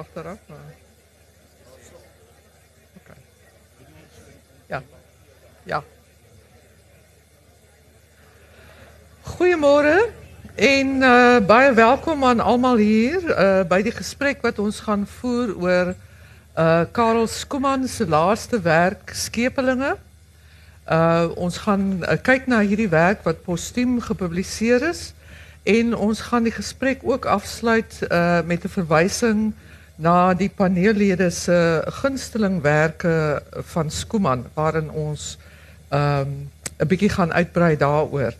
achteraf. Okay. Ja. Ja. Goeiemôre en uh, baie welkom aan almal hier uh, by die gesprek wat ons gaan voer oor uh Karel Skuman se laaste werk Skepelinge. Uh ons gaan uh, kyk na hierdie werk wat postuum gepubliseer is en ons gaan die gesprek ook afsluit uh met 'n verwysing na die paneellede se gunstelingwerke van Skuman waarin ons um 'n bietjie gaan uitbrei daaroor.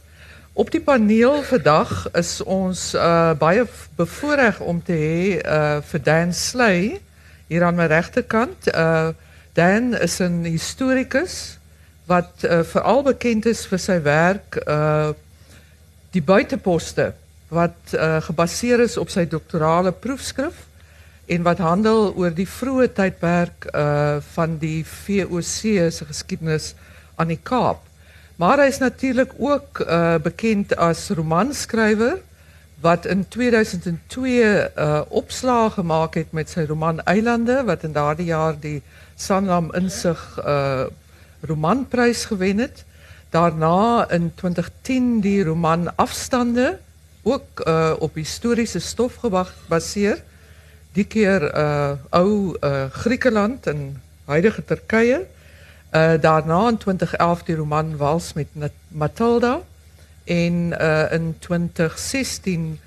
Op die paneel vandag is ons uh baie bevoorreg om te hê uh vir Dan Sley hier aan my regterkant. Uh Dan is 'n historikus wat uh, veral bekend is vir sy werk uh die buiteposte wat uh, gebaseer is op sy doktorale proefskrif en wat handel oor die vroeë tydperk uh van die VOC se geskiedenis aan die Kaap. Maar hy is natuurlik ook uh bekend as romanskrywer wat in 2002 uh opslae gemaak het met sy roman Eilande wat in daardie jaar die Sanlam Insig uh romanprys gewen het. Daarna in 2010 die roman Afstande ook uh op historiese stof gebaseer. Die keer uh ou uh Griekeland en huidige Turkye. Uh daarna in 2011 die roman Wals met Matilda en in 2016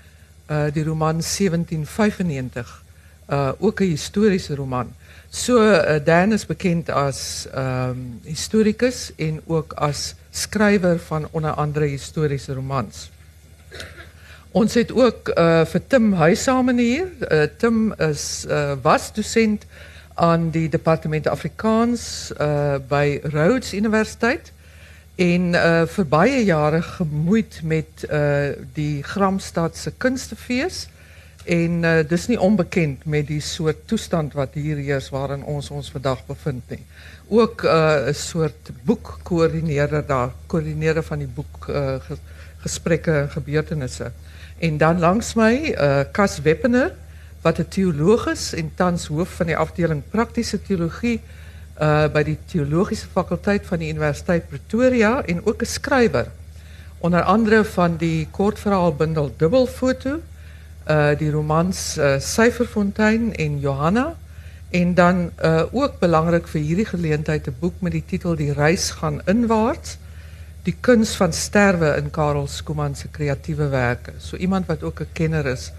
uh die roman 1795 uh ook 'n historiese roman. So uh, Dan is bekend as ehm um, historikus en ook as skrywer van onder andere historiese romans. Ons het ook uh, vir Tim Huissamen hier. Uh, Tim is uh, was dosent aan die departement Afrikaans uh, by Rhodes Universiteit en uh, vir baie jare gemoeid met uh, die Gramstad se kunstefees en uh, dis nie onbekend met die soort toestand wat hier heers waarin ons ons vandag bevind nie. Ook 'n uh, soort boekkoördineerder daar, koördineerder van die boek uh, gesprekke en gebeurtenisse. En dan langs my, uh Cas Weppener wat 'n teoloog is en tans hoof van die afdeling praktiese teologie uh by die teologiese fakulteit van die Universiteit Pretoria en ook 'n skrywer. Onder andere van die kortverhaalbundel Dubbelfoto, uh die romans uh, Syferfontein en Johanna en dan uh ook belangrik vir hierdie geleentheid 'n boek met die titel Die reis gaan inwaarts die kuns van sterwe in Karel Skuman se kreatiewe werke. So iemand wat ook 'n kenner is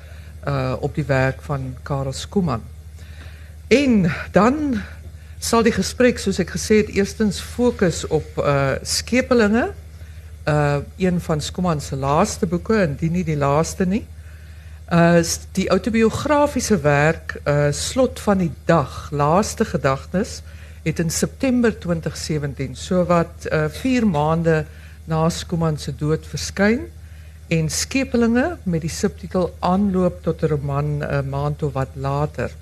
uh op die werk van Karel Skuman. En dan sal die gesprek soos ek gesê het eerstens fokus op uh Skepelinge, uh een van Skuman se laaste boeke en die nie die laaste nie. Uh die autobiografiese werk uh Slot van die dag, laaste gedagtes het in September 2017, so wat uh, vier maande na Skuman se dood verskyn en Skepelinge met die subtitel Aanloop tot 'n roman uh, maand of wat later.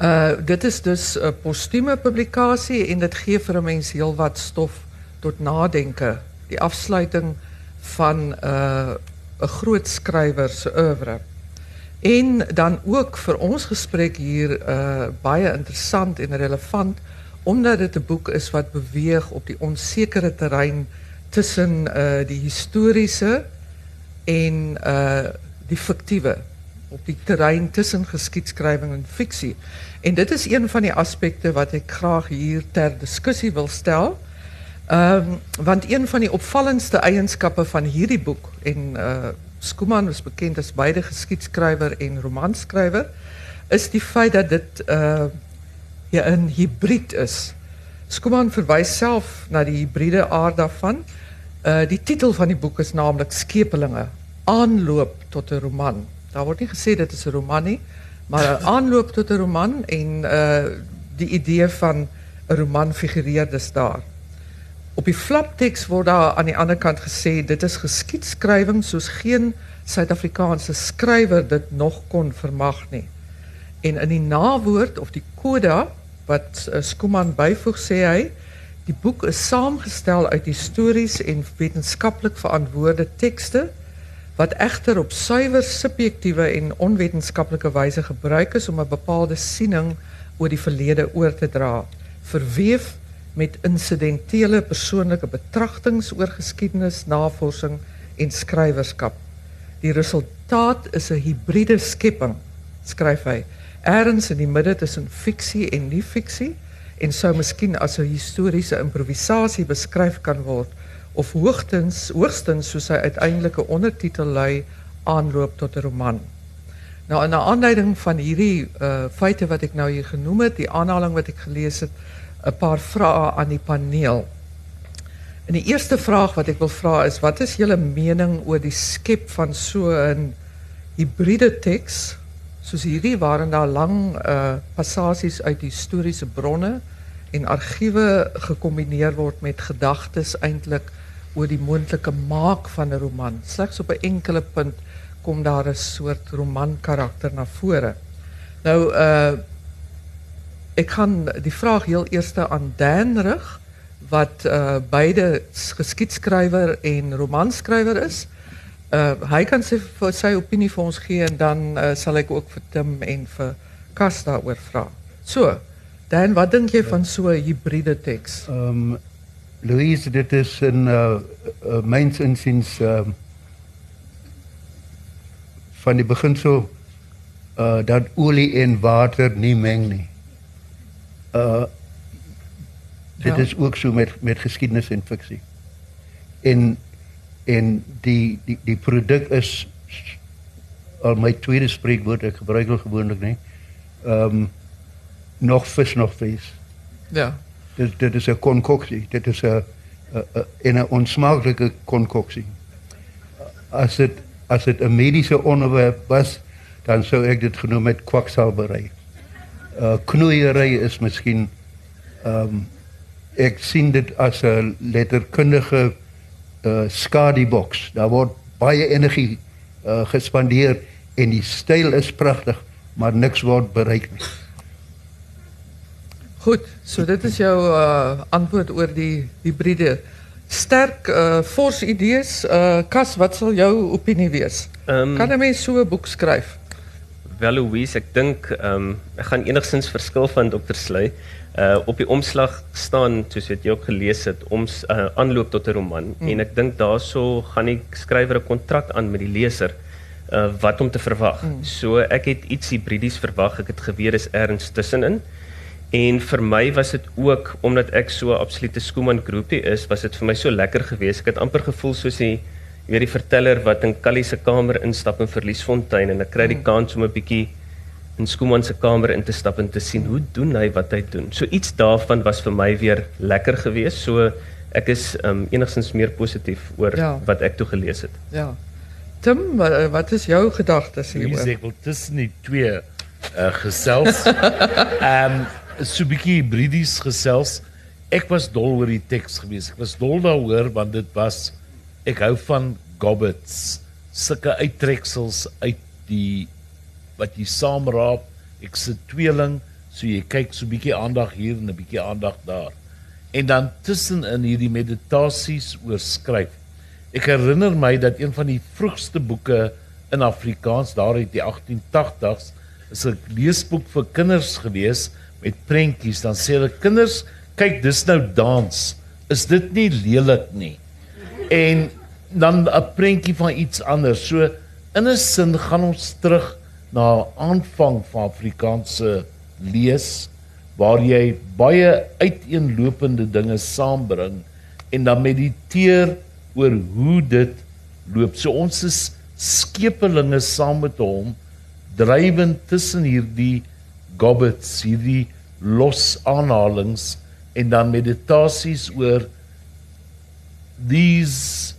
Uh dit is dus 'n postume publikasie en dit gee vir 'n mens heelwat stof tot nadenke, die afsluiting van 'n uh, 'n groot skrywer se oeuvre. En dan ook vir ons gesprek hier uh interessant en relevant omdat dit 'n boek is wat beweeg op die onsekere terrein tussen uh die historiese en uh die fiktiewe op die terrein tussen geskiedskrywing en fiksie. En dit is een van die aspekte wat ek graag hier ter diskussie wil stel. Ehm want een van die opvallendste eienskappe van hierdie boek en Skuman is bekend as beide geskiedskrywer en romanskrywer, is die feit dat dit uh ja 'n hibrid is. Skuman verwys self na die hibride aard daarvan. Uh die titel van die boek is naamlik Skepelinge, aanloop tot 'n roman. Daar word nie gesê dit is 'n roman nie, maar 'n aanloop tot 'n roman en uh die idee van 'n roman figureer dus daar. Op die flapteks word daar aan die ander kant gesê dit is geskiedskrywing soos geen Suid-Afrikaanse skrywer dit nog kon vermag nie. En in die nawoord of die coda wat uh, Skuman byvoeg sê hy die boek is saamgestel uit histories en wetenskaplik verantwoorde tekste wat egter op suiwer subjektiewe en onwetenskaplike wyse gebruik is om 'n bepaalde siening oor die verlede oor te dra, verweef met insidentele persoonlike betrachtings oor geskiedenis, navorsing en skrywerskap. Die resultaat is 'n hybride skepping, skryf hy, ergens in die midde tussen fiksie en nie-fiksie en sou miskien as 'n historiese improvisasie beskryf kan word of hoogstens hoogstens soos hy uiteindelike ondertitel lui aanloop tot 'n roman. Nou in 'n aanleiding van hierdie uh feite wat ek nou hier genoem het, die aanhaling wat ek gelees het, 'n paar vrae aan die paneel. En die eerste vraag wat ek wil vra is wat is julle mening oor die skep van so 'n hybride teks soos hierdie waarin daar lang uh passasies uit historiese bronne en argiewe gekombineer word met gedagtes eintlik oor die moontlike maak van 'n roman. Slegs op 'n enkele punt kom daar 'n soort romankarakter na vore. Nou uh ek gaan die vraag heel eers aan Dan rig wat uh beide geskiedskrywer en romanskrywer is. Uh hy kan sy sy opinie vir ons gee en dan uh, sal ek ook vir Tim en vir Kas daaroor vra. So, Dan, wat dink jy van so 'n hybride teks? Ehm um, Louise, dit is een uh, uh, mijns inziens uh, van die begin zo uh, dat olie en water niet mengen. Uh, dit ja. is ook zo met, met geschiedenis en fictie. En, en die, die, die product is al mijn tweede spreekwoord, ik gebruik het gewoonlijk niet. Um, nog vis, nog vlees. Ja. Dit, dit is een concoctie. Dit is een, een, een onsmakelijke concoctie. Als het, als het een medische onderwerp was, dan zou ik dit genoemd met kwakzalverij. Uh, knoeierij is misschien. Um, ik zie dit als een letterkundige uh, skadiebox. Daar wordt baie energie uh, gespandeerd en die stijl is prachtig, maar niks wordt bereikt. Goed, so dit is jou uh, antwoord oor die hybride. Sterk uh, fors idees. Uh, Kas, wat sal jou opinie wees? Um, kan 'n mens so 'n boek skryf? Wel Louise, ek dink ehm um, ek gaan enigstens verskil van Dr. Sley. Uh op die omslag staan soos wat jy ook gelees het, om uh, aanloop tot 'n roman mm. en ek dink daaroor gaan die skrywer 'n kontrak aan met die leser uh wat om te verwag. Mm. So ek het iets hibridies verwag. Ek het geweet is ergens tussenin. En vir my was dit ook omdat ek so 'n absolute Skooman groepie is, was dit vir my so lekker geweest. Ek het amper gevoel soos die weet die verteller wat in Callie se kamer instap in Verliesfontein en ek kry die mm. kans om 'n bietjie in Skooman se kamer in te stap en te sien hoe doen hy wat hy doen. So iets daarvan was vir my weer lekker geweest. So ek is um enigstens meer positief oor ja. wat ek toe gelees het. Ja. Tim, wat is jou gedagtes hieroor? Ek wil tussen die twee uh, gesels. Ehm um, so 'n bietjie hibridies gesels. Ek was dol oor die teks gewees. Ek was dol daaroor want dit was ek hou van gobbets, sulke uittreksels uit die wat jy saamraap. Ek se tweeling, so jy kyk so 'n bietjie aandag hier en 'n bietjie aandag daar. En dan tussenin hierdie meditasies oor skryf. Ek herinner my dat een van die vroegste boeke in Afrikaans daar uit die 1880s is 'n leesboek vir kinders gewees met prentjies dan sê hulle kinders kyk dis nou dans is dit nie lelik nie en dan 'n prentjie van iets anders. So in 'n sin gaan ons terug na aanvang van Afrikaanse lees waar jy baie uiteenlopende dinge saambring en dan mediteer oor hoe dit loop. So ons is skepelinge saam met hom drywend tussen hierdie gobbets hierdie los aanhalings en dan meditasies oor these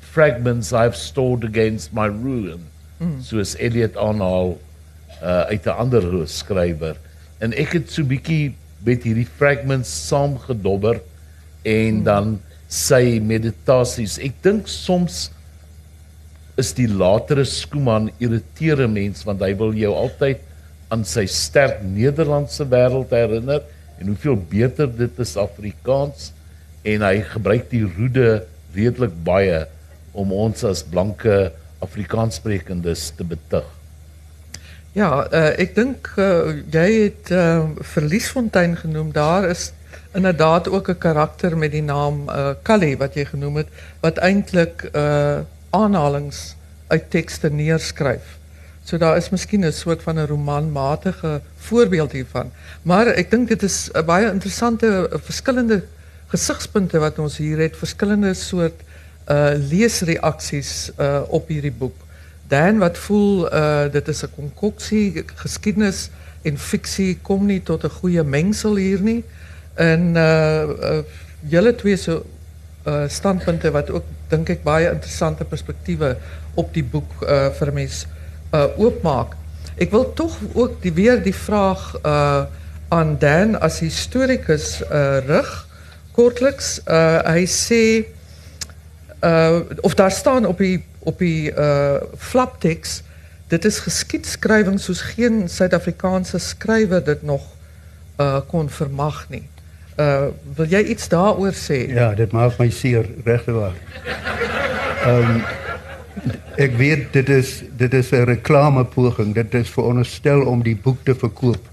fragments I've stored against my ruin mm. soos Eliot aanhaal uh, uit 'n ander skrywer en ek het so bietjie met hierdie fragments saamgedobber en mm. dan sy meditasies ek dink soms is die latere Skuman irriteer mens want hy wil jou altyd aan sy sterk Nederlandse wêreld herinner en hoeveel beter dit is Afrikaans en hy gebruik die roede redelik baie om ons as blanke Afrikaanssprekendes te betug. Ja, uh, ek dink uh, jy het uh, Verliesfontein genoem. Daar is inderdaad ook 'n karakter met die naam uh, Callie wat jy genoem het wat eintlik uh, aanhalings uit tekste neerskryf. So daar is miskien 'n soort van 'n romanmatige voorbeeld hiervan. Maar ek dink dit is 'n baie interessante verskillende gesigspunte wat ons hier het, verskillende soort uh leesreaksies uh op hierdie boek. Dan wat voel uh dit is 'n konkoksie geskiedenis en fiksie kom nie tot 'n goeie mengsel hier nie. En uh, uh julle twee so uh standpunte wat ook dink ek baie interessante perspektiewe op die boek uh vir mens uh oopmaak. Ek wil tog ook die weer die vraag uh aan Dan as historikus uh kortliks. Uh hy sê uh of daar staan op die op die uh flapteks dit is geskiedskrywing soos geen Suid-Afrikaanse skrywer dit nog kon vermag wil jy iets daaroor sê? Ja, dit maak my seer regwaar. Ehm ek weet dit is dit is 'n reklamepoging. Dit is veronderstel om die boek te verkoop.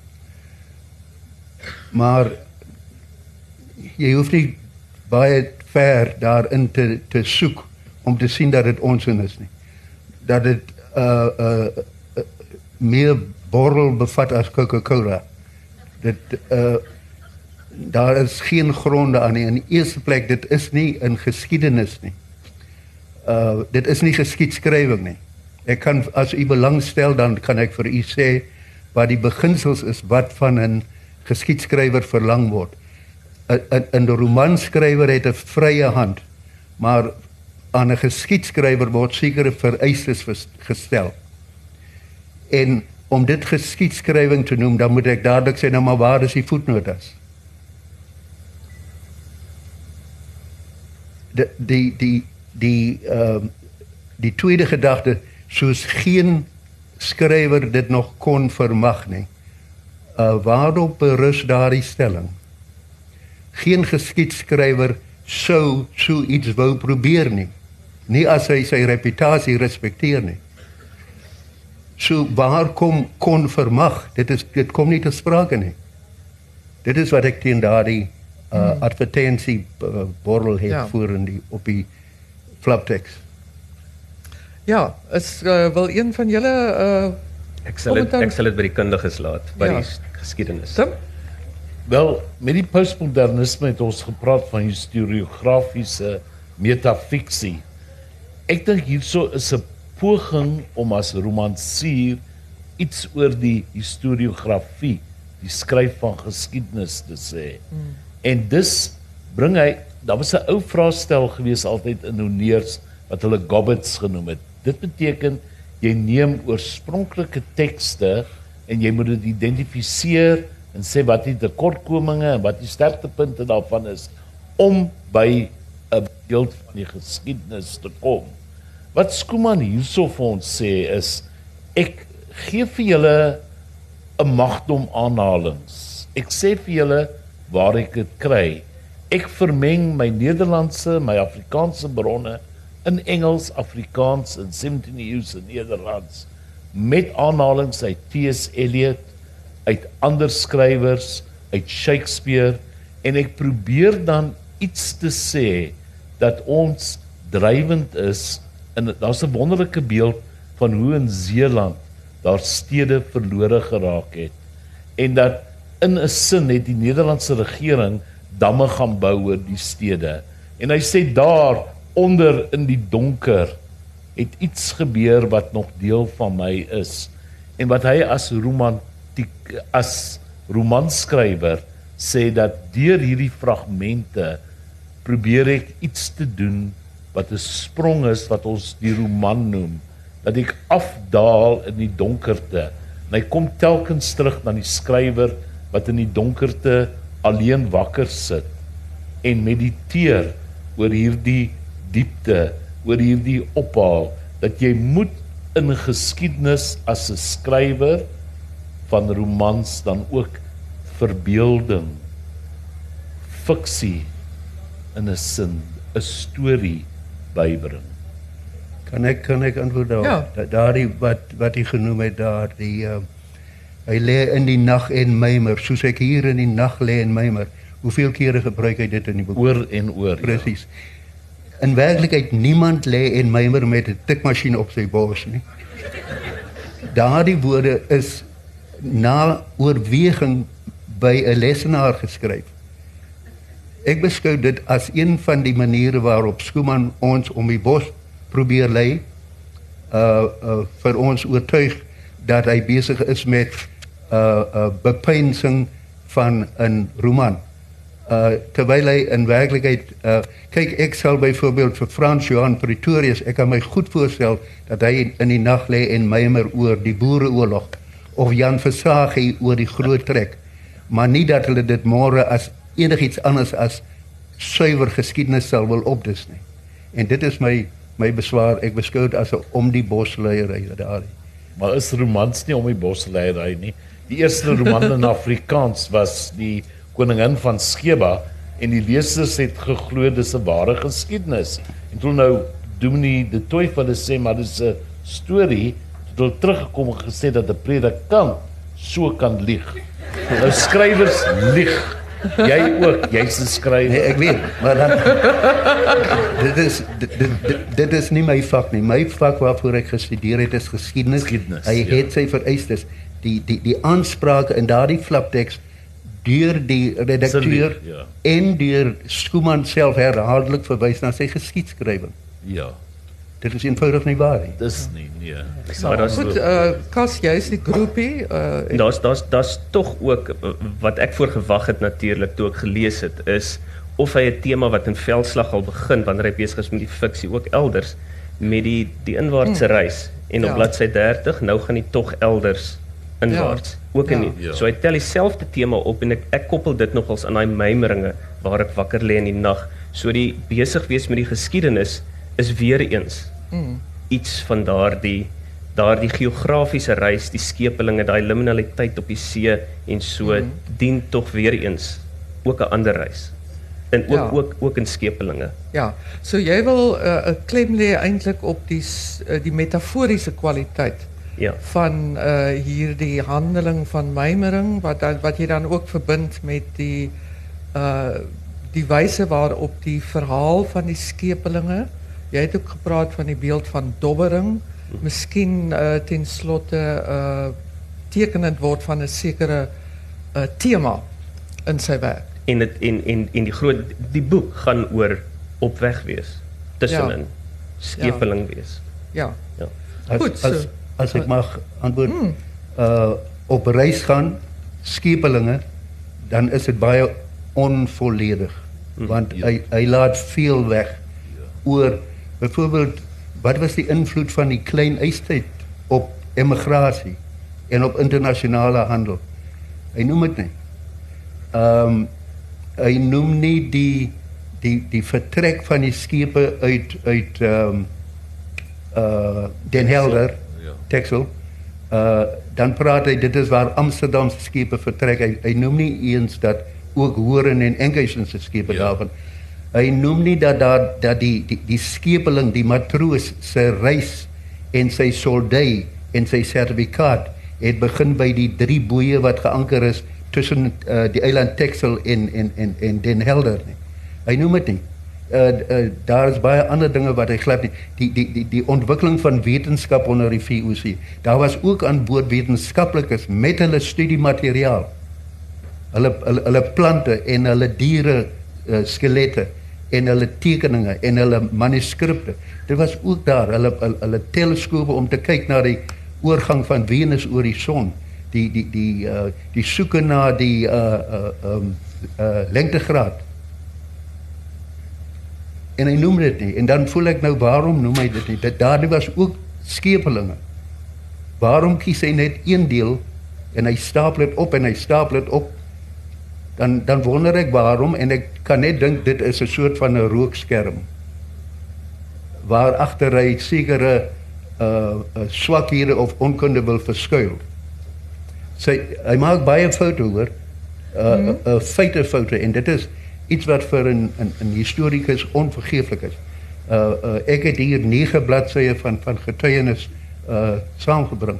Maar jy hoef nie baie ver daarin te te soek om te sien dat dit onsin is nie. Dat dit uh uh, uh meer borrel bevat as Coca-Cola. Dit uh daar is geen gronde aan nie. In die eerste plek dit is nie in geskiedenis nie. Uh dit is nie geskiedskrywing nie. Ek kan as u belangstel dan kan ek vir u sê wat die beginsels is wat van 'n geskiedskrywer verlang word. 'n 'n romanskrywer het 'n vrye hand, maar aan 'n geskiedskrywer word sekere vereistes gestel. En om dit geskiedskrywing te noem, dan moet ek dadelik sê nou maar waar is die voetnotas? Die die die die ehm uh, die tweede gedagte soos geen skrywer dit nog kon vermag nie. Uh waarop berus daardie stelling? Geen geskiedskrywer sou so iets wou probeer nie. Nie as hy sy reputasie respekteer nie. So waar kom kon vermag? Dit is dit kom nie te sprake nie. Dit is wat ek teen daardie uh, hmm. advertensie uh, bordel het ja. voor in die op die flaptext. Ja, is uh, wel een van julle uh ek sal dit ek sal dit by die kundiges laat by ja. die geskiedenis. Sim? Wel, met die postmodernisme het ons gepraat van historiografiese metafiksie. Ek dink hierso is 'n poging om as romansier iets oor die historiografie, die skryf van geskiedenis te sê. Hmm. En dus bring hy, daar was 'n ou vraestel gewees altyd in Honeers wat hulle gobbets genoem het. Dit beteken jy neem oorspronklike tekste en jy moet dit identifiseer en sê wat die tekortkominge en wat die sterktepunte daarvan is om by 'n beeld van die geskiedenis te kom. Wat Skuman hierso vir ons sê is ek gee vir julle 'n magdom aanhalings. Ek sê vir julle waar ek dit kry. Ek vermeng my Nederlandse, my Afrikaanse bronne in Engels, Afrikaans en 17 eeuse Nederlands met aanhalings uit T.S. Eliot uit ander skrywers, uit Shakespeare en ek probeer dan iets te sê dat ons drywend is en daar's 'n wonderlike beeld van hoe in Zeeland daar stede verlore geraak het en dat in 'n sin het die Nederlandse regering damme gaan bou oor die stede. En hy sê daar onder in die donker het iets gebeur wat nog deel van my is en wat hy as roman die as romanskrywer sê dat deur hierdie fragmente probeer ek iets te doen wat 'n sprong is wat ons die roman noem. Dat ek afdaal in die donkerte en hy kom telkens terug na die skrywer wat in die donkerte alleen wakker sit en mediteer oor hierdie diepte oor hierdie ophaal. Dat jy moet in geskiedenis as 'n skrywer van romans dan ook verbeelding fiksie in 'n sin 'n storie bybring Kan ek kan ek antwoord daarop? Ja. Da- Daardie wat wat hy genoem het daar die uh, hy lê in die nag en mymer, soos ek hier in die nag lê en mymer. Hoeveel kere gebruik hy dit in die boek? Oor en oor. Ja. Presies. In werklikheid niemand lê en mymer met 'n tikmasjien op sy bors nie. Daardie woorde is na oorweging by 'n lesenaar geskryf. Ek beskou dit as een van die maniere waarop Skuman ons om die bos probeer lei uh uh vir ons oortuig dat hy besig is met uh uh bepeinsing van 'n roman. Uh terwyl hy in werklikheid uh kyk ek sal byvoorbeeld vir Frans Johan Pretorius ek kan my goed voorstel dat hy in die nag lê en mymer oor die boereoorlog of Jan Versace oor die groot trek maar nie dat hulle dit môre as enigiets anders as suiwer geskiedenis sal wil opdis nie. En dit is my my beswaar. Ek beskou dit as 'n om die bosleiery daardie. Maar is romans nie om die bosleiery nie. Die eerste roman in Afrikaans was die Koningin van Skeba en die lesers het geglo dis 'n ware geskiedenis. En toe nou Dominee de Toy van hulle sê maar dis 'n storie, hulle teruggekom en gesê dat 'n predikant so kan lieg. Nou skrywers lieg. Jy ook, jy's 'n skrywer. Nee, ek weet, maar dan dit is dit, dit, dit, is nie my vak nie. My vak waarvoor ek gestudeer het is geskiedenis. Geskiedenis, Hy ja. het sy vereistes. Die die die aansprake in daardie flapteks deur die redakteur lieg, ja. en deur Skuman self herhaaldelik verwys na sy geskiedskrywing. Ja, Dit is eenvoudig nie waar nie. dis nie nee. Dis Maar daar's Goed, uh Kas, jy's die groepie. Uh En daar's daar's daar's tog ook uh, wat ek voor gewag het natuurlik toe ek gelees het is of hy 'n tema wat in veldslag al begin wanneer hy besig is met die fiksie ook elders met die die inwaartse reis en op Ja. bladsy 30 nou gaan hy tog elders inwaarts ook in Ja. die, Ja. so hy tel dieselfde tema op en ek ek koppel dit nogals aan daai mymeringe waar ek wakker lê in die nag so die besig wees met die geskiedenis is weer eens mm, iets van daardie daardie geografiese reis, die skepelinge, daai liminaliteit op die see en so mm. dien tog weer eens ook 'n ander reis. En ook Ja. ook ook in skepelinge. ja, so jy wil 'n uh, klem lê eintlik op die uh, die metaforiese kwaliteit Ja. van uh hierdie handeling van mymering wat dan wat jy dan ook verbind met die uh die wyse waarop die verhaal van die skepelinge jy het ook gepraat van die beeld van dobbering miskien uh ten slotte uh tekenend word van 'n sekere uh tema in sy werk En dit en en en die groot die boek gaan oor op weg wees. Tussenin. Ja. Skepeling ja. wees. ja Ja. As, Goed, so- as as ek mag antwoord uh op reis gaan skepelinge dan is dit baie onvolledig want ja. hy hy laat veel weg oor byvoorbeeld wat was die invloed van die klein ystyd op emigrasie en op internasionale handel hy noem dit nie ehm um, hy noem nie die die die vertrek van die skepe uit uit ehm um, uh Den Helder Ja. Texel uh dan praat hy dit is waar Amsterdam se skepe vertrek hy, hy noem nie eens dat ook Horen en Enkhuizen se skepe Ja. daarvan hy noem nie dat daar dat die die die skepeling die matroos se reis en sy soldij en sy sertifikaat het begin by die drie boeie wat geanker is tussen uh, die eiland Texel en en en en Den Helder nie. Hy noem dit nie. Uh, uh, daar is baie ander dinge wat hy glad nie. Die die die die ontwikkeling van wetenskap onder die VOC. Daar was ook aan boord wetenskaplikes met hulle studiemateriaal. Hulle hulle, hulle plante en hulle diere uh, skelette en hulle tekeninge en hulle manuskripte. Dit was ook daar hulle hulle, hulle teleskope om te kyk na die oorgang van Venus oor die son. Die die die uh, die soeke na die uh uh um uh lengtegraad. En hy noem dit nie en dan voel ek nou waarom noem hy dit nie? Dit daardie was ook skepelinge. Waarom kies hy net een deel en hy stapel dit op en hy stapel dit op? Dan dan wonder ek waarom en ek kan net dink dit is 'n soort van 'n rookskerm. Waar agter hy sekere uh, uh swakhede of onkunde wil verskuil. Sy hy maak baie foute hoor. 'n uh, 'n uh, feite foute en dit is iets wat vir 'n 'n 'n historikus onvergeeflik is. Uh, uh ek het hier 9 bladsye van van getuienis uh saamgebring.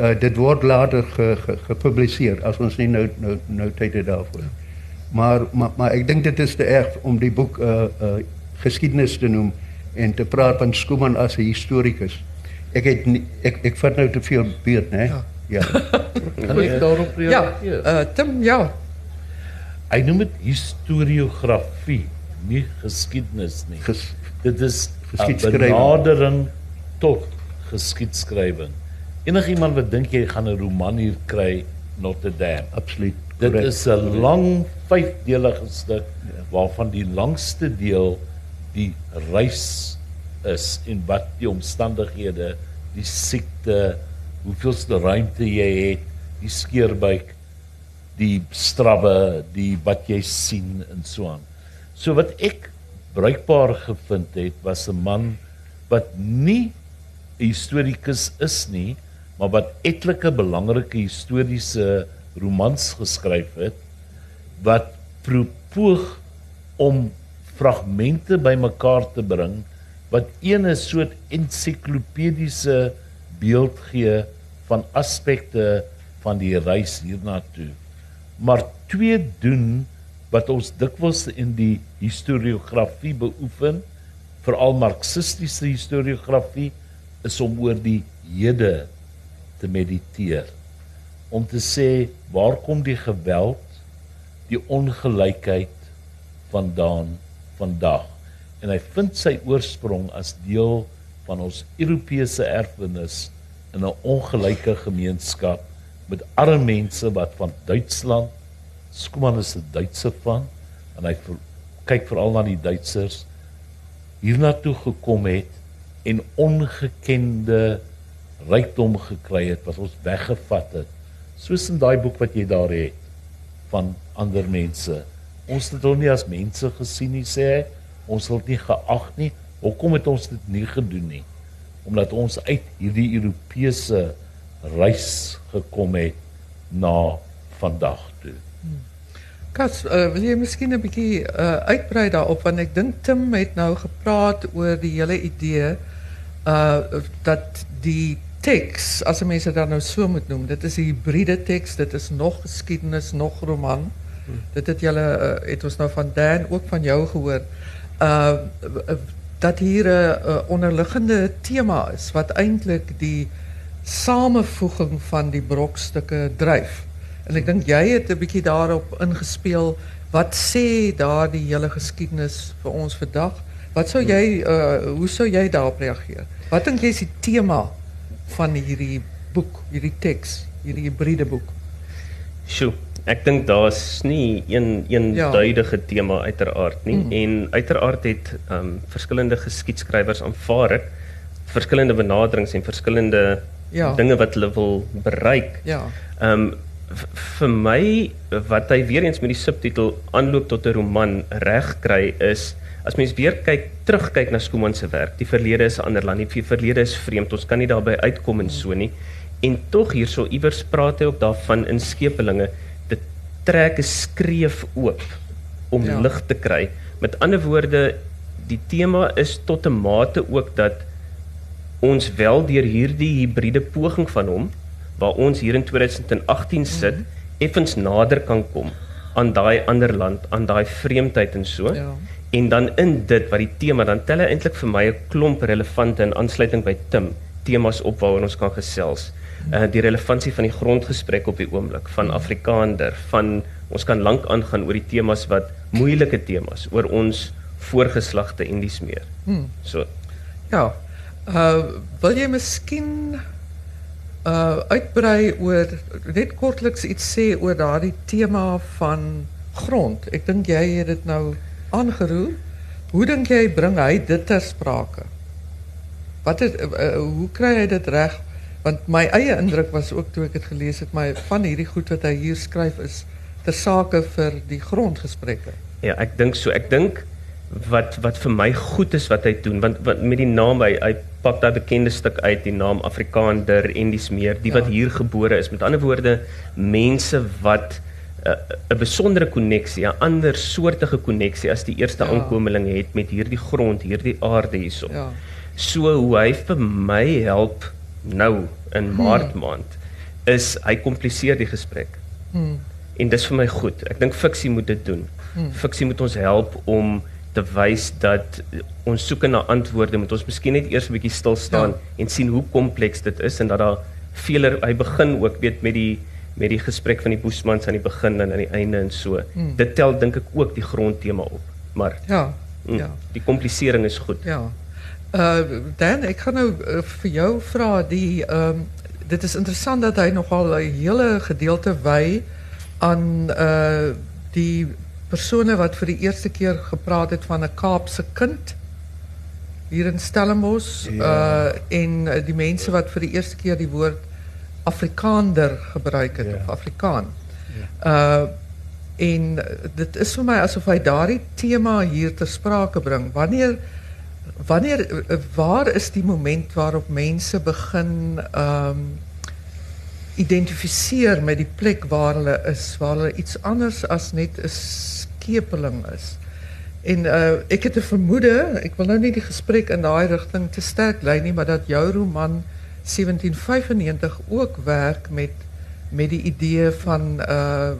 Uh dit word later ge, ge, gepubliseer as ons nie nou nou nou tyd het daarvoor. Maar maar maar ek dink dit is te erg om die boek uh uh geskiedenis te noem en te praat van Skuman as 'n historikus. Ek het nie, ek ek vat nou te veel beurt, né? Ja. Ja. Kan ek daarop Ja, reageer? uh, Tim, ja. Hy noem dit historiografie, nie geskiedenis nie. Ges, Dit is 'n Geskiedskrywing. benadering tot geskiedskrywing. Enigiemand wat dink jy gaan 'n roman hier kry, Notre Dame. absoluut. Dit correct. is 'n lang vyfdelige stuk waarvan die langste deel die reis is en wat die omstandighede, die siekte, hoeveelste ruimte jy het, die skeerbuik, die strawwe, die wat jy sien en so aan. So wat ek bruikbaar gevind het was 'n man wat nie 'n historikus is nie, maar wat etlike belangrike historiese romans geskryf het wat pro- poog om fragmente bymekaar te bring wat een 'n soort ensiklopediese beeld gee van aspekte van die reis hiernatoe. Maar twee doen wat ons dikwels in die historiografie beoefen, veral marxistiese historiografie, is om oor die hede te mediteer. Om te sê waar kom die geweld, die ongelykheid vandaan vandag? En hy vind sy oorsprong as deel van ons Europese erfenis in 'n ongelyke gemeenskap met arme mense wat van Duitsland Skuman is 'n Duitse van en hy ver, kyk veral na die Duitsers hiernatoe gekom het en ongekende rykdom gekry het wat ons weggevat het. Soos in daai boek wat jy daar het van ander mense. Ons het hulle nie as mense gesien nie sê hy. Ons het nie geag nie. Hoekom het ons dit nie gedoen nie? Omdat ons uit hierdie Europese reis gekom het na vandag toe. Kas, uh, wil jy miskien 'n bietjie uh, uitbrei daarop want ek dink Tim het nou gepraat oor die hele idee uh dat die teks, as mense dit dan nou so moet noem, dit is 'n hibriede teks, dit is nog geskiedenis, nog roman. Dit het julle uh, het ons nou van Dan ook van jou gehoor. Uh w- dat hier 'n uh, onderliggende tema is wat eintlik die samevoeging van die brokstukke dryf. En ek dink jy het 'n bietjie daarop ingespeel. Wat sê daardie hele geskiedenis vir ons vandag? Wat sou jy uh hoe sou jy daarop reageer? Wat dink jy is die tema van hierdie boek, hierdie teks, hierdie hibriede boek? Sjoe, ek dink daar's nie een een Ja. duidige tema uiteraard nie mm. en uiteraard het ehm um, verskillende geskiedskrywers aanvaar ek verskillende benaderings en verskillende Ja. dinge wat hulle wil bereik. Ja. Ehm um, vir my wat hy weer eens met die subtitel aanloop tot 'n roman reg kry is as mens weer kyk terugkyk na Skuman se werk. Die verlede is 'n ander land. Die verlede is vreemd. Ons kan nie daarby uitkom en so nie. En tog hierso iewers praat hy ook daarvan in skepelinge dit trek 'n skreef oop om Ja. lig te kry. Met ander woorde, die tema is tot 'n mate ook dat ons wel deur hierdie hibriede poging van hom waar ons hier in 2018 sit, mm -hmm. effens nader kan kom aan daai ander land, aan daai vreemdheid en so. Ja. En dan in dit wat die tema dan tel hy eintlik vir my 'n klomp relevante in aansluiting by Tim temas op waaroor ons kan gesels. Uh die relevantie van die grondgesprek op die oomblik van Afrikaner, van ons kan lank aangaan oor die temas wat moeilike temas oor ons voorgeslagte en dies meer. Hmm. So Ja. Uh wil jy miskien uh uitbrei oor net kortliks iets sê oor daardie tema van grond. Ek dink jy het dit nou aangeroer. Hoe dink jy bring hy dit ter sprake? Wat is uh, uh, hoe kry hy dit reg? Want my eie indruk was ook toe ek dit gelees het, my van hierdie goed wat hy hier skryf is ter sake vir die grondgesprekke. Ja, ek dink so. Ek dink wat wat vir my goed is wat hy doen want, want met die naam hy hy pak daai bekende stuk uit die naam Afrikaner en dis meer die Ja. wat hier gebore is. Met ander woorde mense wat 'n besondere koneksie, 'n ander soortige koneksie as die eerste Ja. aankomeling het met hierdie grond, hierdie aarde hierso. Ja. So hoe hy vir my help nou in Maart maand is hy kompliseer die gesprek. Hmm. En dis vir my goed. Ek dink fiksie moet dit doen. Hmm. Fiksie moet ons help om te wys dat ons soeke na antwoorde moet ons miskien net eers 'n bietjie stil staan Ja. en sien hoe kompleks dit is en dat daar veeler hy begin ook weet met die met die gesprek van die Boesmans aan die begin en aan die einde en so. Hmm. Dit tel dink ek ook die grondtema op. Maar Ja. mm, Ja. die komplisering is goed. Ja. Uh Dan, ek gaan nou uh, vir jou vra die ehm dit is interessant dat hy nogal 'n hele gedeelte wy aan uh die persone wat vir die eerste keer gepraat het van 'n Kaapse kind hier in Stellenbosch Ja. uh en uh, die mense wat vir die eerste keer die woord Afrikaner gebruik het of Afrikaan. Uh en dit is vir my asof hy daardie tema hier ter sprake bring. Wanneer wanneer uh, waar is die moment waarop mense begin ehm identifiseer met die plek waar hulle is, waar hulle iets anders as net 'n skepeling is. En uh ek het 'n vermoede, ek wil nou nie die gesprek in daai rigting te sterk lei nie, maar dat jou roman 1795 ook werk met met die idee van uh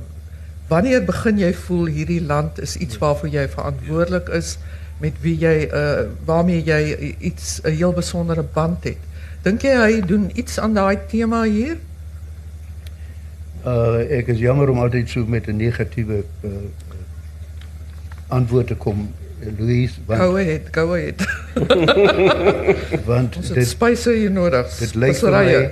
wanneer begin jy voel hierdie land is iets waarvoor jy verantwoordelik is met wie jy uh waarmee jy iets 'n heel besondere band het. Dink jy hy doen iets aan daai tema hier? Uh ek is jammer om altyd so met 'n negatiewe uh, antwoord te kom, Louise, want Go ahead, go ahead. want dit spyse hier nodig. dit lyk vir my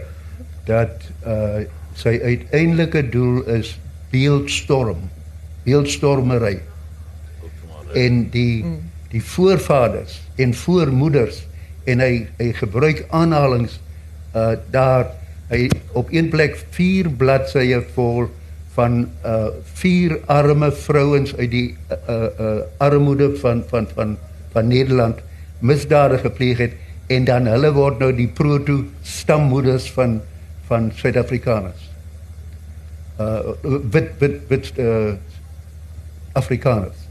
dat uh sy uiteindelike doel is beeldstorm, beeldstormery. En die die voorvaders en voormoeders en hy hy gebruik aanhalings uh daar hy op een plek vier bladsye vol van uh vier arme vrouens uit die uh uh armoede van van van van Nederland misdade gepleeg het en dan hulle word nou die proto stammoeders van van Suid-Afrikaners. Uh wit wit wit uh Afrikaners.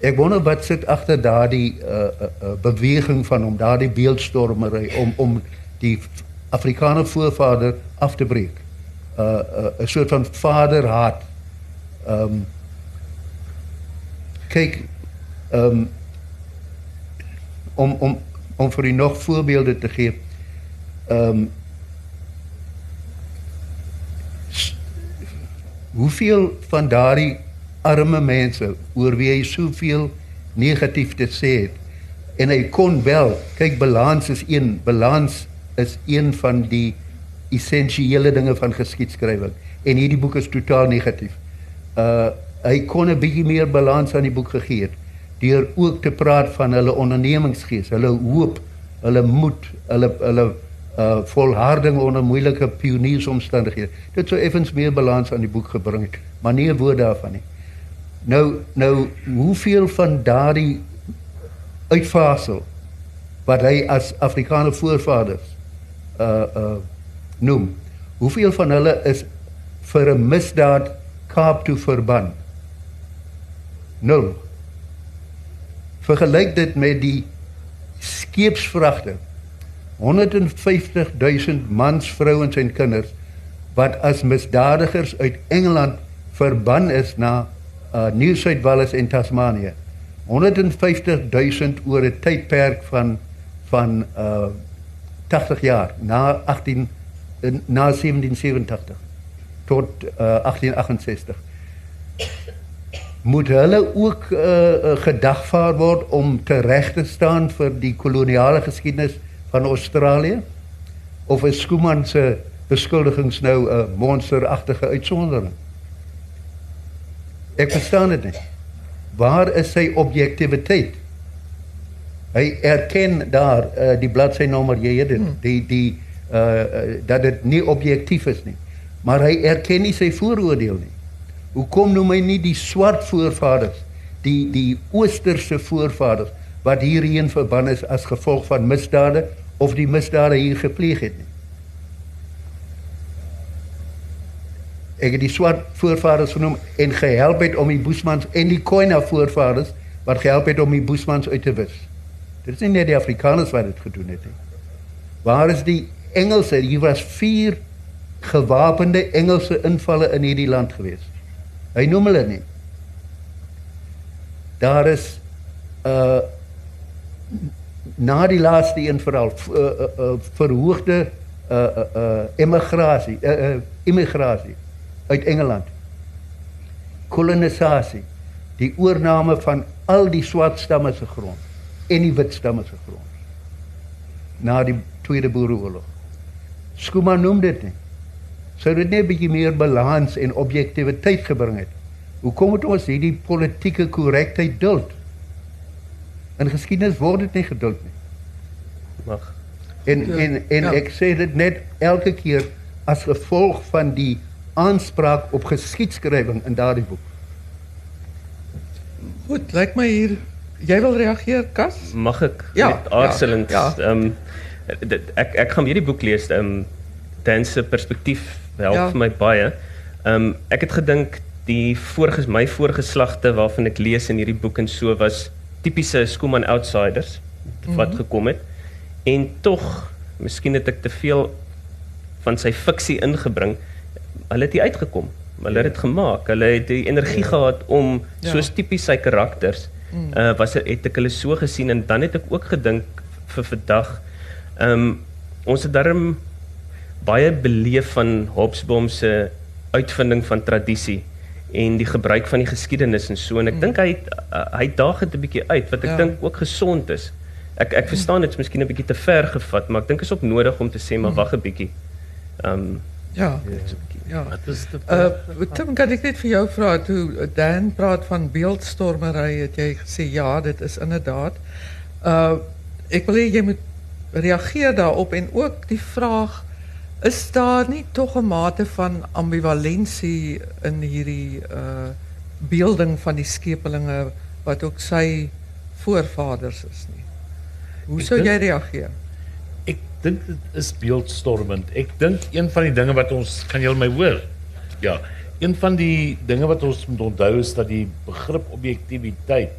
Ek wonder wat sit agter daardie uh, uh, uh beweging van om daardie beeldstormery om om die Afrikaner voorvader af te breek. Uh 'n uh, 'n soort van vaderhaat. Ehm um, kyk ehm um, om om om vir u nog voorbeelde te gee. Ehm um, hoeveel van daardie arme mense oor wie hy soveel negatief te sê het en hy kon wel kyk balans is een balans is een van die essensiële dinge van geskiedskrywing en hierdie boek is totaal negatief. Uh hy kon 'n bietjie meer balans aan die boek gegee het deur ook te praat van hulle ondernemingsgees, hulle hoop, hulle moed, hulle hulle uh volharding onder moeilike pioniersomstandighede. Dit sou effens meer balans aan die boek gebring het, maar nie 'n woord daarvan nie. Nou nou hoeveel van daardie uitvasel wat hy as Afrikaner voorvaders uh uh noem. Hoeveel van hulle is vir 'n misdaad Kaap toe verban? Nul. Vergelyk dit met die skeepsvragte 150 000 mans, vrouens en kinders wat as misdadigers uit Engeland verban is na uh, Nieu-Suid-Wales en Tasmanië. 150 000 oor 'n tydperk van van uh 80 jaar na 18 in- na 1787 tot uh, 1868 moet hulle ook uh, uh, gedagvaar word om te reg te staan vir die koloniale geskiedenis van Australië? Of is Skuman se beskuldigings nou 'n monsteragtige uitsondering? Ek verstaan dit nie. Waar is sy objektiviteit hy erken daar uh, die bladsynommer jy het dit die die uh, dat dit nie objektief is nie maar hy erken nie sy vooroordeel nie hoekom noem hy nie die swart voorvaders die die oosterse voorvaders wat hierheen verban is as gevolg van misdade of die misdade hier gepleeg het nie ek het die swart voorvaders genoem en gehelp het om die Boesmans en die Khoina voorvaders wat gehelp het om die Boesmans uit te wis. Dit is nie net die Afrikaners wat dit gedoen het nie. Waar is die Engelse? Hier was 4 gewapende Engelse invalle in hierdie land gewees. Hy noem hulle nie. Daar is uh na die laaste een veral uh, uh, uh, verhoogde uh uh, uh immigrasie uh, uh immigrasie uit Engeland. Kolonisasie, die oorname van al die swart stamme se grond en die wit stamme se grond. Na die Tweede Boereoorlog. Skuma noem dit nie. Sou dit net 'n bietjie meer balans en objektiviteit gebring het. Hoekom het ons hierdie politieke korrektheid duld? In geskiedenis word dit nie geduld nie. Mag. En Ja, en en ja. ek sê dit net elke keer as gevolg van die aanspraak op geskiedskrywing in daardie boek. Goed, lyk my hier jy wil reageer, Kas? Mag ek Ja, met aarzelend ja, ehm dit- ek ek gaan weer die boek lees. Ehm Dan se perspektief help Ja. vir my baie. Ehm ek het gedink die vorige my voorgeslagte waarvan ek lees in hierdie boek en so was tipiese Skuman outsiders wat Mhm. gekom het. En tog, miskien het ek te veel van sy fiksie ingebring. Hulle het hier uitgekom. Hulle het dit gemaak. Hulle het die energie gehad om Ja. soos tipies sy karakters uh was er- het ek hulle so gesien en dan het ek ook gedink vir vandag ehm um, ons het darm baie beleef van Hobsbawm se uitvinding van tradisie en die gebruik van die geskiedenis en so en ek dink hy het, uh, hy daag dit 'n bietjie uit wat ek Ja. dink ook gesond is. Ek ek verstaan dit's miskien 'n bietjie te ver gevat, maar ek dink is ook nodig om te sê maar wag 'n bietjie. Ehm um, Ja. Ja. Wat is dit? Uh Tim, kan ek net vir jou vra toe Dan praat van beeldstormery, het jy gesê ja, dit is inderdaad. Uh ek wil hê jy moet reageer daarop en ook die vraag is daar nie tog 'n mate van ambivalensie in hierdie uh beelding van die skepelinge wat ook sy voorvaders is nie. Hoe Ek sou dink- jy reageer? Ek dink dit is beeldstormend. Ek dink een van die dinge wat ons kan jy my hoor? Ja, een van die dinge wat ons moet onthou is dat die begrip objektiviteit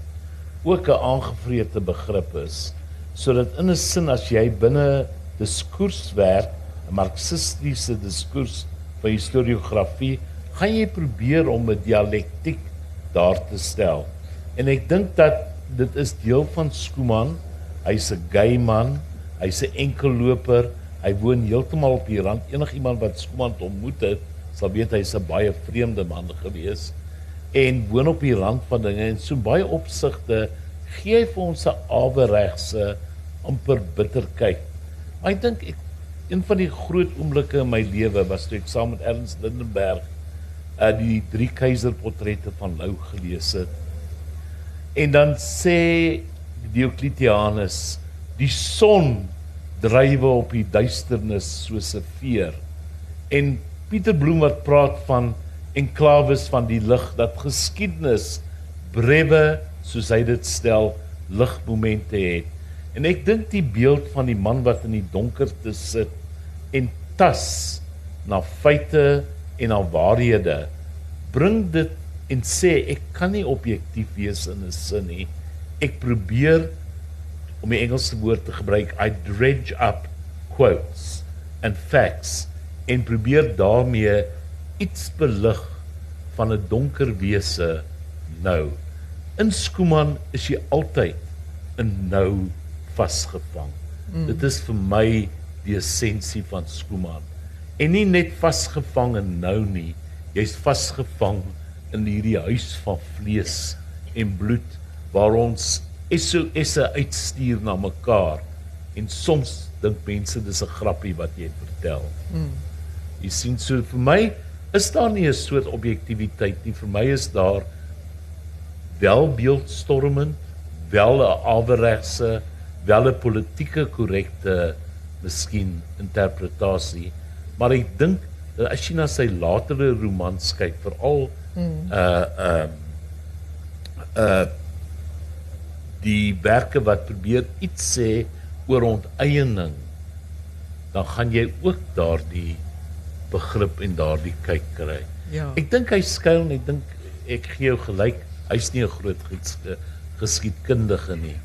ook 'n aangevrete begrip is. Sodat in 'n sin as jy binne diskurs werk, 'n marxistiese diskurs van historiografie, gaan jy probeer om 'n dialektiek daar te stel. En ek dink dat dit is deel van Skuman. Hy's 'n gay man, hy's 'n enkelloper, hy woon heeltemal op die rand. Enigiemand wat Skuman ontmoet het, sal weet hy's 'n baie vreemde man gewees en woon op die rand van dinge en so baie opsigte gee hy vir ons 'n aweregse amper bitter kyk. Maar ek dink ek een van die groot oomblikke in my lewe was toe ek saam met Ernst Lindenberg uh die drie keiserportrette van Lou gelees het. En dan sê Diocletianus die son drywe op die duisternis soos 'n veer. En Pieter Bloem wat praat van enklawes van die lig dat geskiedenis brewe soos hy dit stel ligmomente het. En ek dink die beeld van die man wat in die donkerte sit en tas na feite en na waarhede bring dit en sê ek kan nie objektief wees in 'n sin nie. Ek probeer om die Engelse woord te gebruik, I dredge up quotes and facts en probeer daarmee iets belig van 'n donker wese nou. In Skuman is jy altyd in nou vasgevang. Mm. Dit is vir my die essensie van Skuman. En nie net vasgevang in nou nie, jy's vasgevang in hierdie huis van vlees en bloed waar ons SOS'e uitstuur na mekaar en soms dink mense dis 'n grappie wat jy vertel. Mm. Jy sien so vir my is daar nie 'n soort objektiviteit nie. Vir my is daar wel beeldstormend, wel 'n aweregse, wel 'n politieke korrekte miskien interpretasie, maar ek dink dat as jy na sy latere romans kyk, veral mm. uh uh uh die werke wat probeer iets sê oor onteiening, dan gaan jy ook daardie begrip en daardie kyk kry. Ja. Ek dink hy skuil en ek dink ek gee jou gelyk. Hy's nie 'n groot ges, geskiedkundige nie.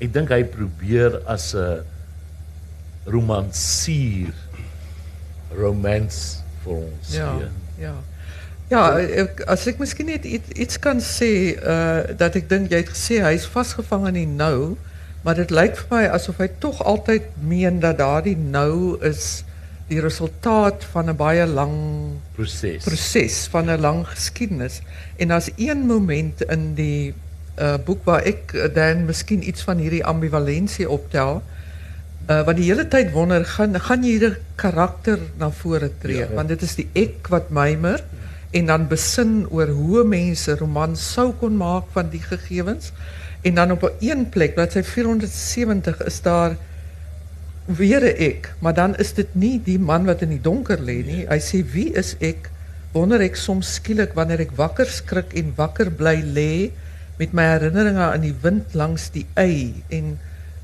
Ek dink hy probeer as 'n romansier romance vir ons Ja, gee. ja. Ja, ek, as ek miskien net iets, iets kan sê uh dat ek dink jy het gesê hy's vasgevang in die nou, maar dit lyk vir my asof hy tog altyd meen dat daardie nou is die resultaat van 'n baie lang Proses. proses van 'n lang geskiedenis. En as een moment in die uh boek waar ek uh, dan miskien iets van hierdie ambivalensie optel, uh want die hele tyd wonder gaan gaan hierdie karakter na vore tree, Ja, ja. want dit is die ek wat mymer en dan besin oor hoe mense roman sou kon maak van die gegevens. En dan op 'n een plek, bladsy 470 is daar weer ek, maar dan is dit nie die man wat in die donker lê nie. Hy sê wie is ek? Wonder ek soms skielik wanneer ek wakker skrik en wakker bly lê met my herinneringe aan die wind langs die ei en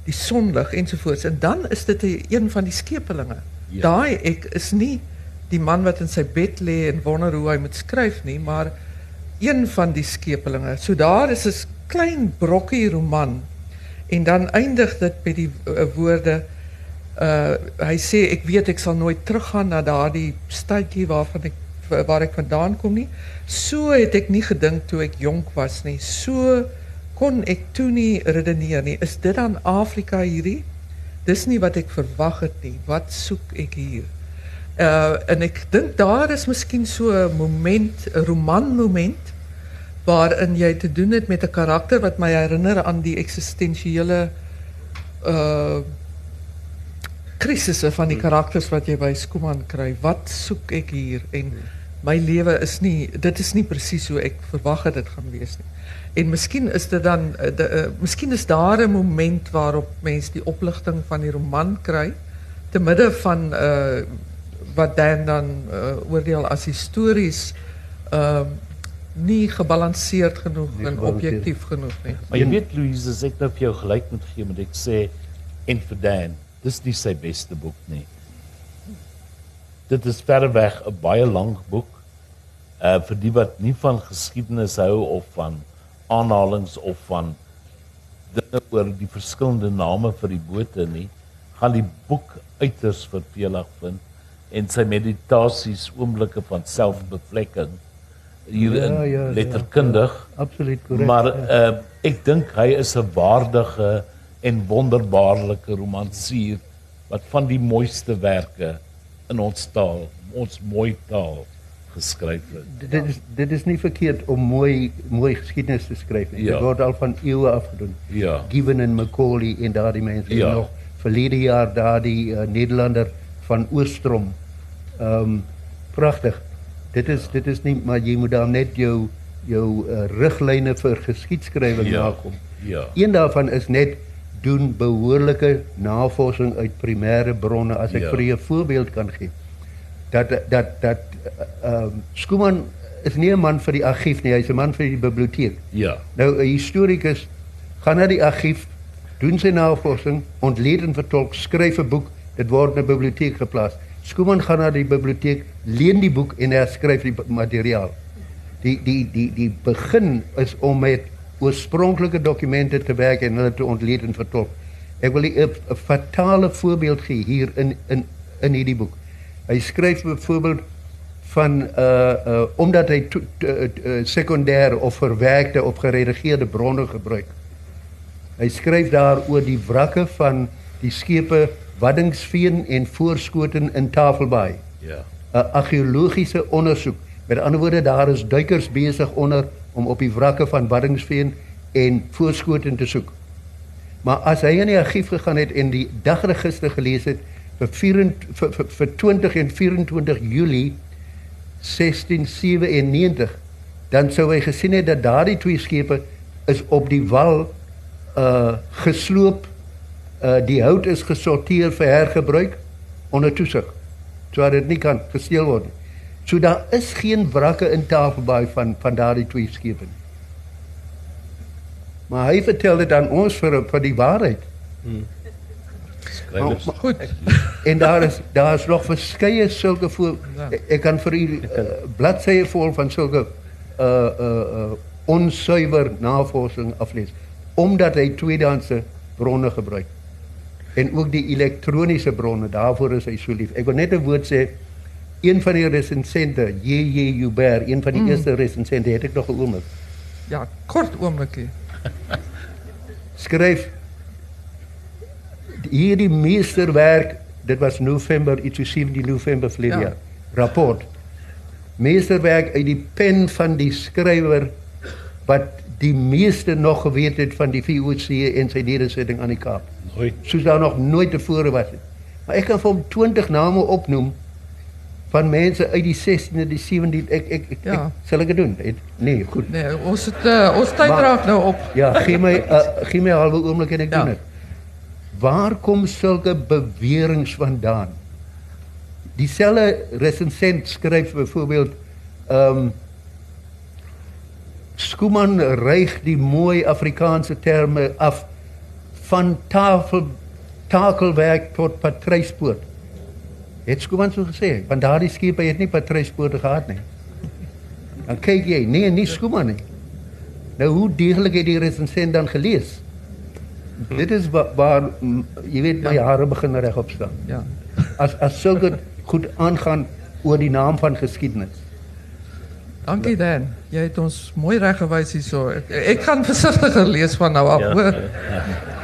die sonlig ensovoorts. En dan is dit een van die skepelinge. Ja. Daai ek is nie die man wat in sy bed lê en wonder hoe hy moet skryf nie, maar een van die skepelinge. So daar is 'n klein brokkie roman en dan eindig dit met die uh, woorde uh hy sê ek weet ek sal nooit teruggaan na daardie stadjie waarvan ek waar ek vandaan kom nie. So het ek nie gedink toe ek jonk was nie. So kon ek toe nie redeneer nie. Is dit dan Afrika hierdie? Dis nie wat ek verwag het nie. Wat soek ek hier? Uh en ek dink daar is miskien so moment, 'n roman moment waarin jy te doen het met 'n karakter wat my herinner aan die eksistensiële uh krisisse van die karakters wat jy by Skuman kry. Wat soek ek hier en my lewe is nie dit is nie presies hoe ek verwag het dit gaan wees nie. En miskien is dit dan uh, de, uh, miskien is daar 'n moment waarop mens die opligting van die roman kry te midde van uh wat Dan dan uh, oordeel as histories ehm nie gebalanseerd genoeg Nie en objektief genoeg nie. Maar jy weet Louise, as ek nou vir jou gelyk moet gee met ek sê en vir Dan, dis nie sy beste boek nie. Dit is verreweg 'n baie lank boek. Uh vir die wat nie van geskiedenis hou of van aanhalings of van dinge oor die verskillende name vir die bote nie, gaan die boek uiters vervelig vind en sy meditasies oomblikke van selfbevlekking hier Ja, ja, ja. letterkundig Absoluut korrek. Maar ja. uh, ek dink hy is 'n waardige en wonderbaarlike romansier wat van die mooiste werke in ons taal, ons mooi taal geskryf het. dit is dit is nie verkeerd om mooi mooi geskiedenis te skryf nie. Ja. Dit word al van eeue af gedoen. Ja. Given en Macaulay en daardie mense Ja. nog verlede jaar daardie uh, Nederlander van Oostrom. Ehm um, pragtig. Dit is dit is nie maar jy moet dan net jou jou uh, riglyne vir geskiedskrywing Ja. nakom. Ja. Ja. Een daarvan is net doen behoorlike navorsing uit primêre bronne as ek Ja. vir u 'n voorbeeld kan gee. Dat dat dat ehm um, Skuman is nie 'n man vir die argief nie, hy's 'n man vir die biblioteek. Ja. Nou 'n historikus gaan na die argief, doen sy navorsing, ontleed en vertolk, skryf 'n boek, dit word in 'n biblioteek geplaas. Skuman gaan na die biblioteek, leen die boek en herskryf die materiaal. Die die die die begin is om met oorspronklike dokumente te werk en hulle te ontleed en vertolk. Ek wil 'n 'n fatale voorbeeld gee hier in in in hierdie boek. Hy skryf byvoorbeeld van uh uh omdat hy to, to, uh, sekondêre of verwerkte of geredigeerde bronne gebruik. Hy skryf daar oor die wrakke van die skepe Waddingsveen en Voorskoten in Tafelbaai. Ja. 'n argeologiese ondersoek. Met ander woorde, daar is duikers besig onder om op die wrakke van Waddingsveen en Voorskoten te soek. Maar as hy in die argief gegaan het en die dagregister gelees het vir 24 vir, vir, vir 20 en 24 Julie 1697, dan sou hy gesien het dat daardie twee skepe is op die wal uh gesloop. Uh die hout is gesorteer vir hergebruik onder toesig. So dat dit nie kan gesteel word nie. So daar is geen wrakke in Tafelbaai van van daardie twee skepe nie. Maar hy vertel dit aan ons vir vir die waarheid. Skrywers. Maar- Goed. En daar is daar is nog verskeie sulke voor Ja. ek, ek kan vir u uh, bladsye vol van sulke uh uh, uh onsuiwer navorsing aflees omdat hy tweedehandse bronne gebruik. En ook die elektroniese bronne, daarvoor is hy so lief. Ek wil net 'n woord sê een van die resensente, JJ Huber, een van die mm. eerste resensente het ek nog 'n oomblik. Ja, kort oomblikie. skryf hierdie meesterwerk dit was November iets so 17 November verlede Ja. jaar rapport meesterwerk uit die pen van die skrywer wat die meeste nog geweet het van die VOC en sy nedersetting aan die Kaap Nooit. soos daar nog nooit tevore was het. Maar ek kan vir hom 20 name opnoem van mense uit die 16de, die 17de ek ek ek, Ja. ek sal ek dit doen. Het, nee, goed. Nee, ons het uh, ons tyd Maar- raak nou op. Ja, gee my uh, gee my 'n halwe oomblik en ek Ja. doen dit. Waar kom sulke beweringe vandaan? Dieselfde resensent skryf byvoorbeeld ehm um, Skuman reig die mooi Afrikaanse terme af van tafel takelwerk tot patryspoort. Het Skuman so gesê, want daardie skepe het nie patryspoorte gehad nie. Dan kyk jy, nee, nie Skuman nie. Nou hoe deeglik het die resensent dan gelees? Dit is waar, waar mm, jy weet my hare begin regop staan. Ja. As as sulke goed aangaan oor die naam van geskiedenis. Dankie Dan. Jy het ons mooi reggewys hierso. Ek, ek gaan versigtiger lees van nou af, Ja, hoor.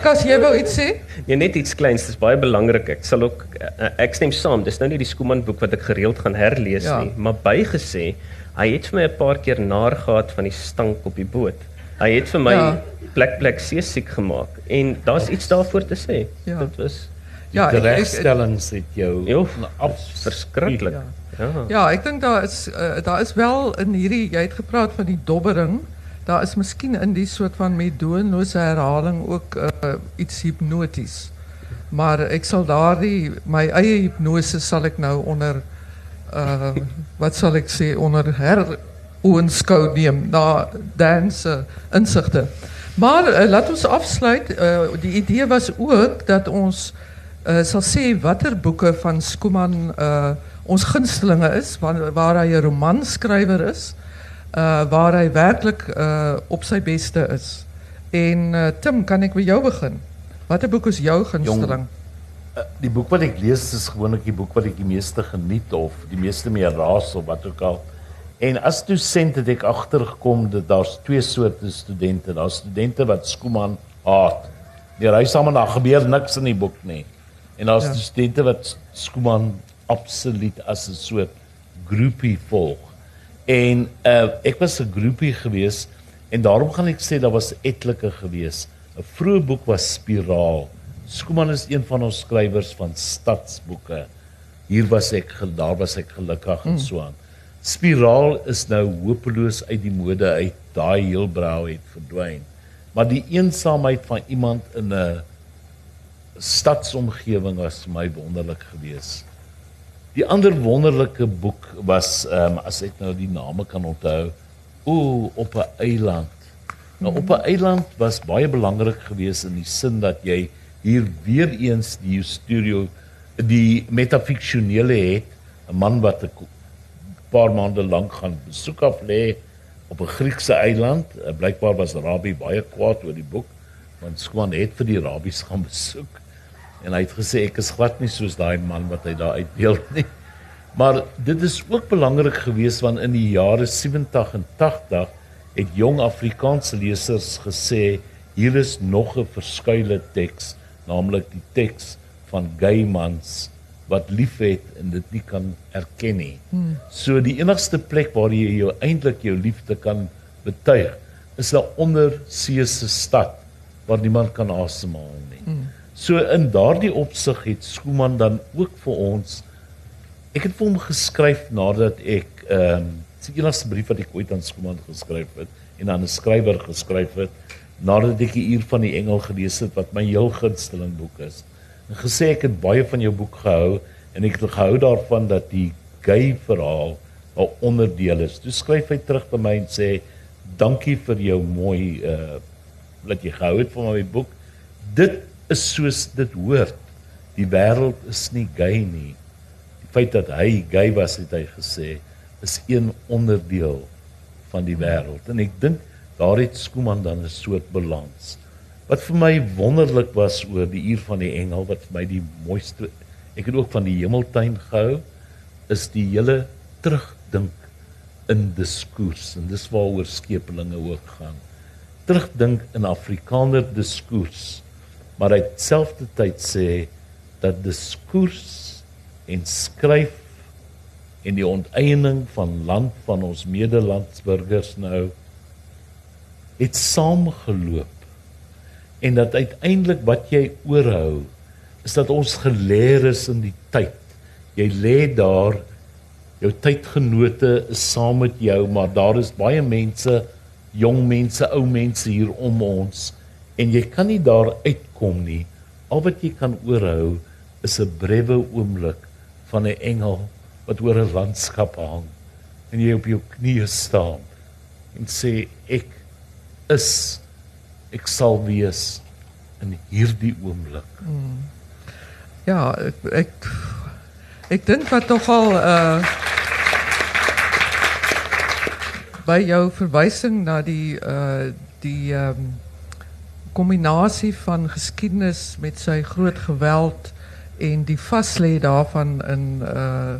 Kas, jy wou iets sê? Nee, net iets kleins, dis baie belangrik. Ek sal ook uh, ek stem saam. Dis nou nie die Skooman boek wat ek gereeld gaan herlees Ja. nie, maar bygesê, hy het vir my 'n paar keer naar gehad van die stank op die boot. Hy het vir my Ja. plek plek seesiek gemaak en daar's iets daarvoor te sê. Ja. Dit was Ja, teregstellings het jou Jo, abs verskriklik. Ja. Ja. Ja, ek dink daar is uh, daar is wel in hierdie jy het gepraat van die dobbering. Daar is miskien in die soort van medoonlose herhaling ook uh, iets hipnoties. Maar ek sal daardie my eie hipnose sal ek nou onder uh wat sal ek sê onder her oënskou neem na Dan se insigte. Maar uh, laat ons afsluit. Uh, die idee was ook dat ons uh, sal sê watter boeke van Skuman uh, ons gunstelinge is waar, waar hy 'n romanskrywer is uh, waar hy werklik uh, op sy beste is. En uh, Tim, kan ek by jou begin? Watter boek is jou gunsteling? Uh, die boek wat ek lees is gewoonlik die boek wat ek die meeste geniet of die meeste mee raas of wat ook al. En as dosent het ek agtergekom dat daar's twee soorte studente. Daar's studente wat Skuman haat. Die ry saam en daar gebeur niks in die boek nie. En daar's Ja. studente wat Skuman absoluut as 'n soort groepie volg. En uh ek was 'n groepie gewees en daarom gaan ek sê daar was etlike gewees. 'n Vroeë boek was Spiraal. Skuman is een van ons skrywers van stadsboeke. Hier was ek daar was ek gelukkig en so aan. Spiraal is nou hopeloos uit die mode uit. Daai heel brau het verdwyn. Maar die eensaamheid van iemand in 'n stadsomgewing was vir my wonderlik geweest. Die ander wonderlike boek was ehm um, as ek nou die name kan onthou, o op 'n eiland. Nou op 'n eiland was baie belangrik geweest in die sin dat jy hier weer eens die studio die metafiksionele het, 'n man wat 'n paar maande lank gaan besoek af lê op 'n Griekse eiland. Uh, Blykbaar was Rabbi baie kwaad oor die boek want Skwan het vir die rabbies gaan besoek en hy het gesê ek is glad nie soos daai man wat hy daar uitdeel nie. Maar dit is ook belangrik geweest want in die jare 70 en 80 het jong Afrikaanse lesers gesê hier is nog 'n verskuile teks, naamlik die teks van gay mans wat liefhet en dit nie kan erken nie. Hmm. So die enigste plek waar jy jou eintlik jou liefde kan betuig is 'n onderseese stad waar niemand kan asemhaal nie. Hmm. So in daardie opsig het Skuman dan ook vir ons ek het vir hom geskryf nadat ek ehm um, die enigste brief wat ek ooit aan Skuman geskryf het en aan 'n skrywer geskryf het nadat ek die uur van die engel gelees het wat my heel gunsteling boek is. En gesê ek het baie van jou boek gehou en ek het gehou daarvan dat die gay verhaal 'n onderdeel is. Toe skryf hy terug by my en sê dankie vir jou mooi uh dat jy gehou het van my boek. Dit is soos dit hoort. die wêreld is nie gay nie. Die feit dat hy gay was, het hy gesê, is een onderdeel van die wêreld. En ek dink daar het Skuman dan 'n soort balans. Wat vir my wonderlik was oor die uur van die engel wat vir my die mooiste ek het ook van die hemeltuin gehou is die hele terugdink in diskurs en dis waaroor skepelinge ook gaan. Terugdink in Afrikaner diskurs. Maar hy selfde tyd sê dat diskurs en skryf en die onteiening van land van ons medelandsburgers nou het saamgeloop en dat uiteindelik wat jy oorhou is dat ons geleer is in die tyd. Jy lê daar jou tydgenote is saam met jou, maar daar is baie mense, jong mense, ou mense hier om ons en jy kan nie daar uitkom nie. Al wat jy kan oorhou is 'n brewe oomblik van 'n engel wat oor 'n landskap hang en jy op jou knieë staan en sê ek is ek sal wees in hierdie oomblik. Hmm. Ja, ek ek ek dink wat nogal uh by jou verwysing na die uh die ehm um, kombinasie van geskiedenis met sy groot geweld en die vaslê daarvan in uh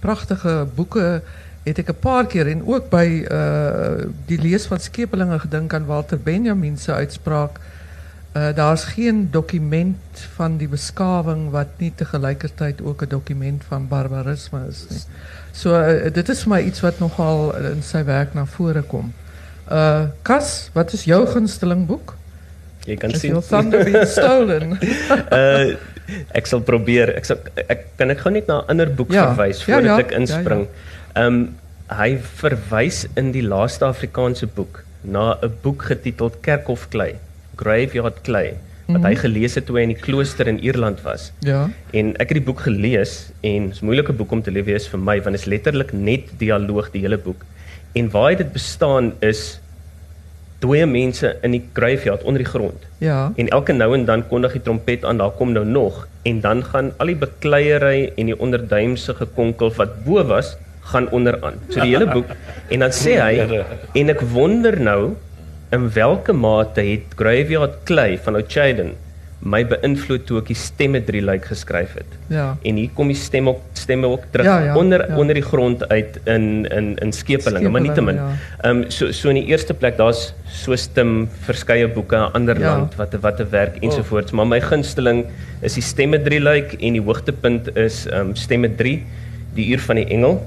pragtige boeke het ek 'n paar keer en ook by uh die lees van Skepelinge gedink aan Walter Benjamin se uitspraak. Uh daar's geen dokument van die beskawing wat nie te gelykertyd ook 'n dokument van barbarisme is nie. So dit is my iets wat nogal in sy werk na vore kom. Uh Kas, wat is jou gunsteling boek? Jy kan Is sien. Your thunder been stolen? uh ek sal probeer. Ek sal ek kan ek gou net na 'n ander boek Ja. verwys Ja, voordat ja. ek inspring. Ehm um, hy verwys in die laaste Afrikaanse boek na 'n boek getiteld Kerkhof Klei, Graveyard Klei, wat hy gelees het toe hy in die klooster in Ierland was. ja. En ek het die boek gelees en dis 'n moeilike boek om te lees vir my want dit is letterlik net dialoog die hele boek. En waar dit bestaan is dooie mense in die graveyard onder die grond. Ja. En elke nou en dan kondig die trompet aan, daar kom nou nog en dan gaan al die bekleierery en die onderduimse gekonkel wat bo was, gaan onderaan. So die hele boek en dan sê hy en ek wonder nou in watter mate het Graveyard Clay van O'Chaden my beïnvloed toe ek die stemme drie lyk geskryf het. Ja. En hier kom die stem ook stemme ook terug Ja, ja, onder ja. onder die grond uit in in in skepelinge, maar nietemin. Skepelinge, Ehm um, so so in die eerste plek daar's so stem verskeie boeke 'n ander Ja. land wat wat 'n werk ensovoorts, maar my gunsteling is die stemme drie lyk en die hoogtepunt is ehm um, stemme 3, die uur van die engel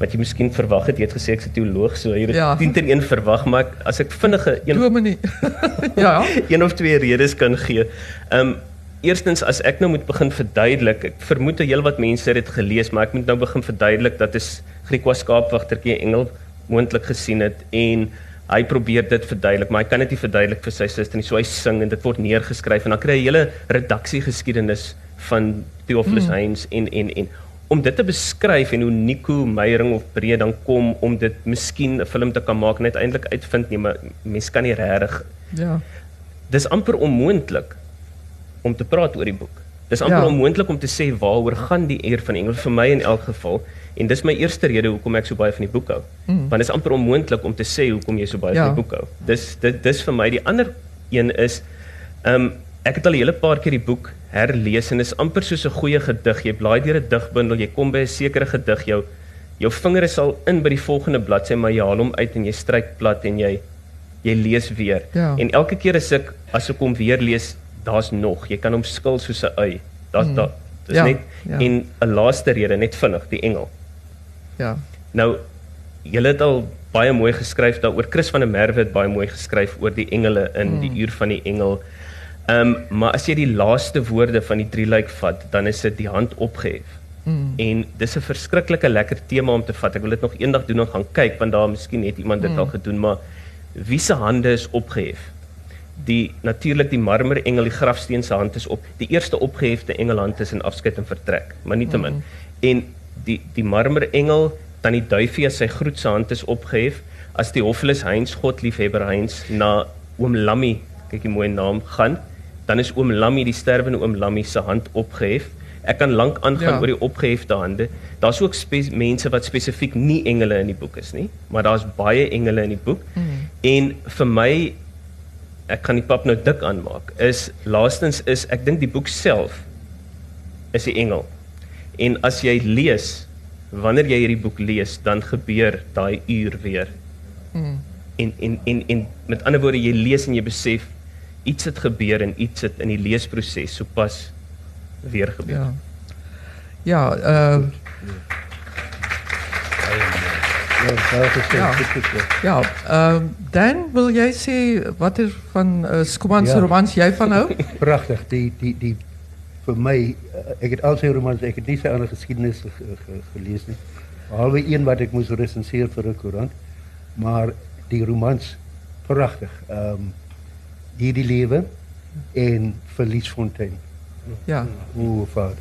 wat jy miskien verwag het, jy het gesê ek's 'n teoloog, so jy het Ja. 10 teen 1 verwag, maar ek- as ek vinnige een Dominee. ja. een of twee redes kan gee. Ehm um, eerstens as ek nou moet begin verduidelik, ek vermoed dat heelwat mense het dit gelees, maar ek moet nou begin verduidelik dat is Griekwa skaapwagtertjie engel moontlik gesien het en hy probeer dit verduidelik, maar hy kan dit nie verduidelik vir sy suster nie. So hy sing en dit word neergeskryf en dan kry jy 'n hele redaksiegeskiedenis van Theophilus mm. Heyns en en en om dit te beskryf en hoe Nico Meyering of Breed dan kom om dit miskien 'n film te kan maak net eintlik uitvind nie, maar mense kan nie regtig Ja. dis amper onmoontlik om te praat oor die boek. Dis amper Ja. ja. onmoontlik om te sê waaroor gaan die eer van Engels vir my in elk geval en dis my eerste rede hoekom ek so baie van die boek hou. Mm. Want dit is amper onmoontlik om te sê hoekom jy so baie Ja. van die boek hou. Dis dit dis vir my die ander een is ehm um, ek het al 'n hele paar keer die boek herlees en is amper soos 'n goeie gedig. Jy blaai deur 'n digbundel, jy kom by 'n sekere gedig, jou jou vinger is al in by die volgende bladsy, maar jy haal hom uit en jy stryk plat en jy jy lees weer. Ja. En elke keer as ek as ek hom weer lees, daar's nog. Jy kan hom skil soos 'n ui. Daar's mm. daar. Dis Ja, net ja. en 'n laaste rede net vinnig, die engel. Ja. Nou julle het al baie mooi geskryf daaroor. Chris van der Merwe het baie mooi geskryf oor die engele in mm. die uur van die engel. Ehm um, maar as jy die laaste woorde van die drie lyk vat, dan is dit die hand opgehef. Mm. En dis 'n verskriklike lekker tema om te vat. Ek wil dit nog eendag doen en gaan kyk want daar miskien het iemand dit mm. al gedoen, maar wie se hande is opgehef? Die natuurlik die marmerengel, die grafsteen se hand is op. Die eerste opgehefte engelhand is in afskeid en vertrek, maar nietemin. Mm. En die die marmerengel dan die duifie sy groet se hand is opgehef as die Hoffelis Heinz Godliefhebber Heinz na oom Lammy kyk die mooi naam gaan dan is oom Lammy die sterwende oom Lammy se hand opgehef Ek kan lank aangaan Ja. oor die opgehefte hande. Daar's ook mense wat spesifiek nie engele in die boek is nie, maar daar's baie engele in die boek. Mm. En vir my ek kan die pap nou dik aanmaak. Is laastens is ek dink die boek self is die engel. En as jy lees, wanneer jy hierdie boek lees, dan gebeur daai uur weer. Mm. En en en en met ander woorde jy lees en jy besef iets het gebeur en iets het in die leesproses sopas weer gebeur. Ja. Ja, uh, Ja, is Ja. ja uh, Dan, wil jij zeggen wat er van uh, Ja. romans jij van hou? Prachtig. Die, die, die, voor mij, ik heb al zijn romans, ik heb niet zijn andere geschiedenis ge, ge, gelezen. Behalve één wat ik moest recenseren voor de Courant. Maar die romans, prachtig. Um, Hierdie Leven en Verliesfontein. Ja, Hoe vader.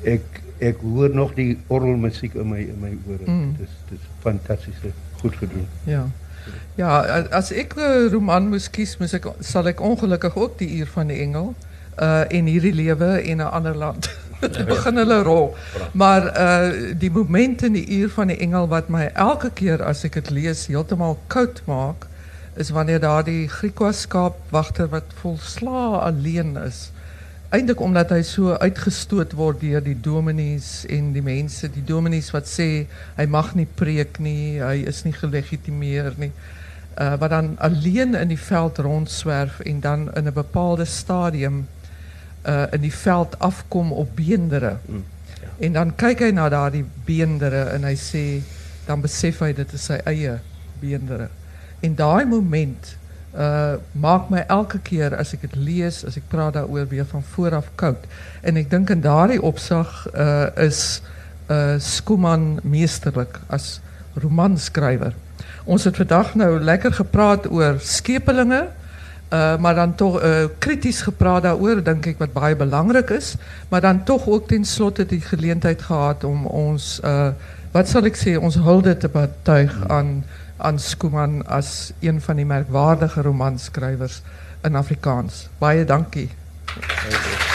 Ik, ik hoor nog die orgelmuziek in mijn, in mijn oren. Mm. Het, is, het is fantastisch, goed gedaan. ja. Ja, als ik een roman moest kiezen, moest ik, zal ik ongelukkig ook die Uur van de Engel uh, in hierdie lewe in een ander land. Dit begin hulle rol. Maar uh, die moment in die Uur van de Engel wat mij elke keer als ik het lees heeltemal koud maak, is wanneer daar die Griekwa skaapwagter wat volsla alleen is. Eintlik omdat hy so uitgestoot word deur die dominees en die mense, die dominees wat sê hy mag nie preek nie, hy is nie gelegitimeer nie. Uh wat dan alleen in die veld rondswerf en dan in 'n bepaalde stadium uh in die veld afkom op beendere. Mm, En dan kyk hy na daardie beendere en hy sê dan besef hy dit is sy eie beendere. En daai moment uh maak elke keer as ek dit lees, as ek praat daaroor weer van vooraf koud. En ek dink in daardie opsig uh is uh Skuman meesterlik as romanskrywer. Ons het vandag nou lekker gepraat oor skepelinge, uh, maar dan toch kritisch gepraat daaroor, denk ik, wat baie belangrijk is. Maar dan toch ook ten slotte die gelegenheid gehad om ons, uh, wat zal ik zeggen, ons hulde te betuigen aan, aan Skuman als een van die merkwaardige romanschrijvers in Afrikaans. Baie dankie. Dankie.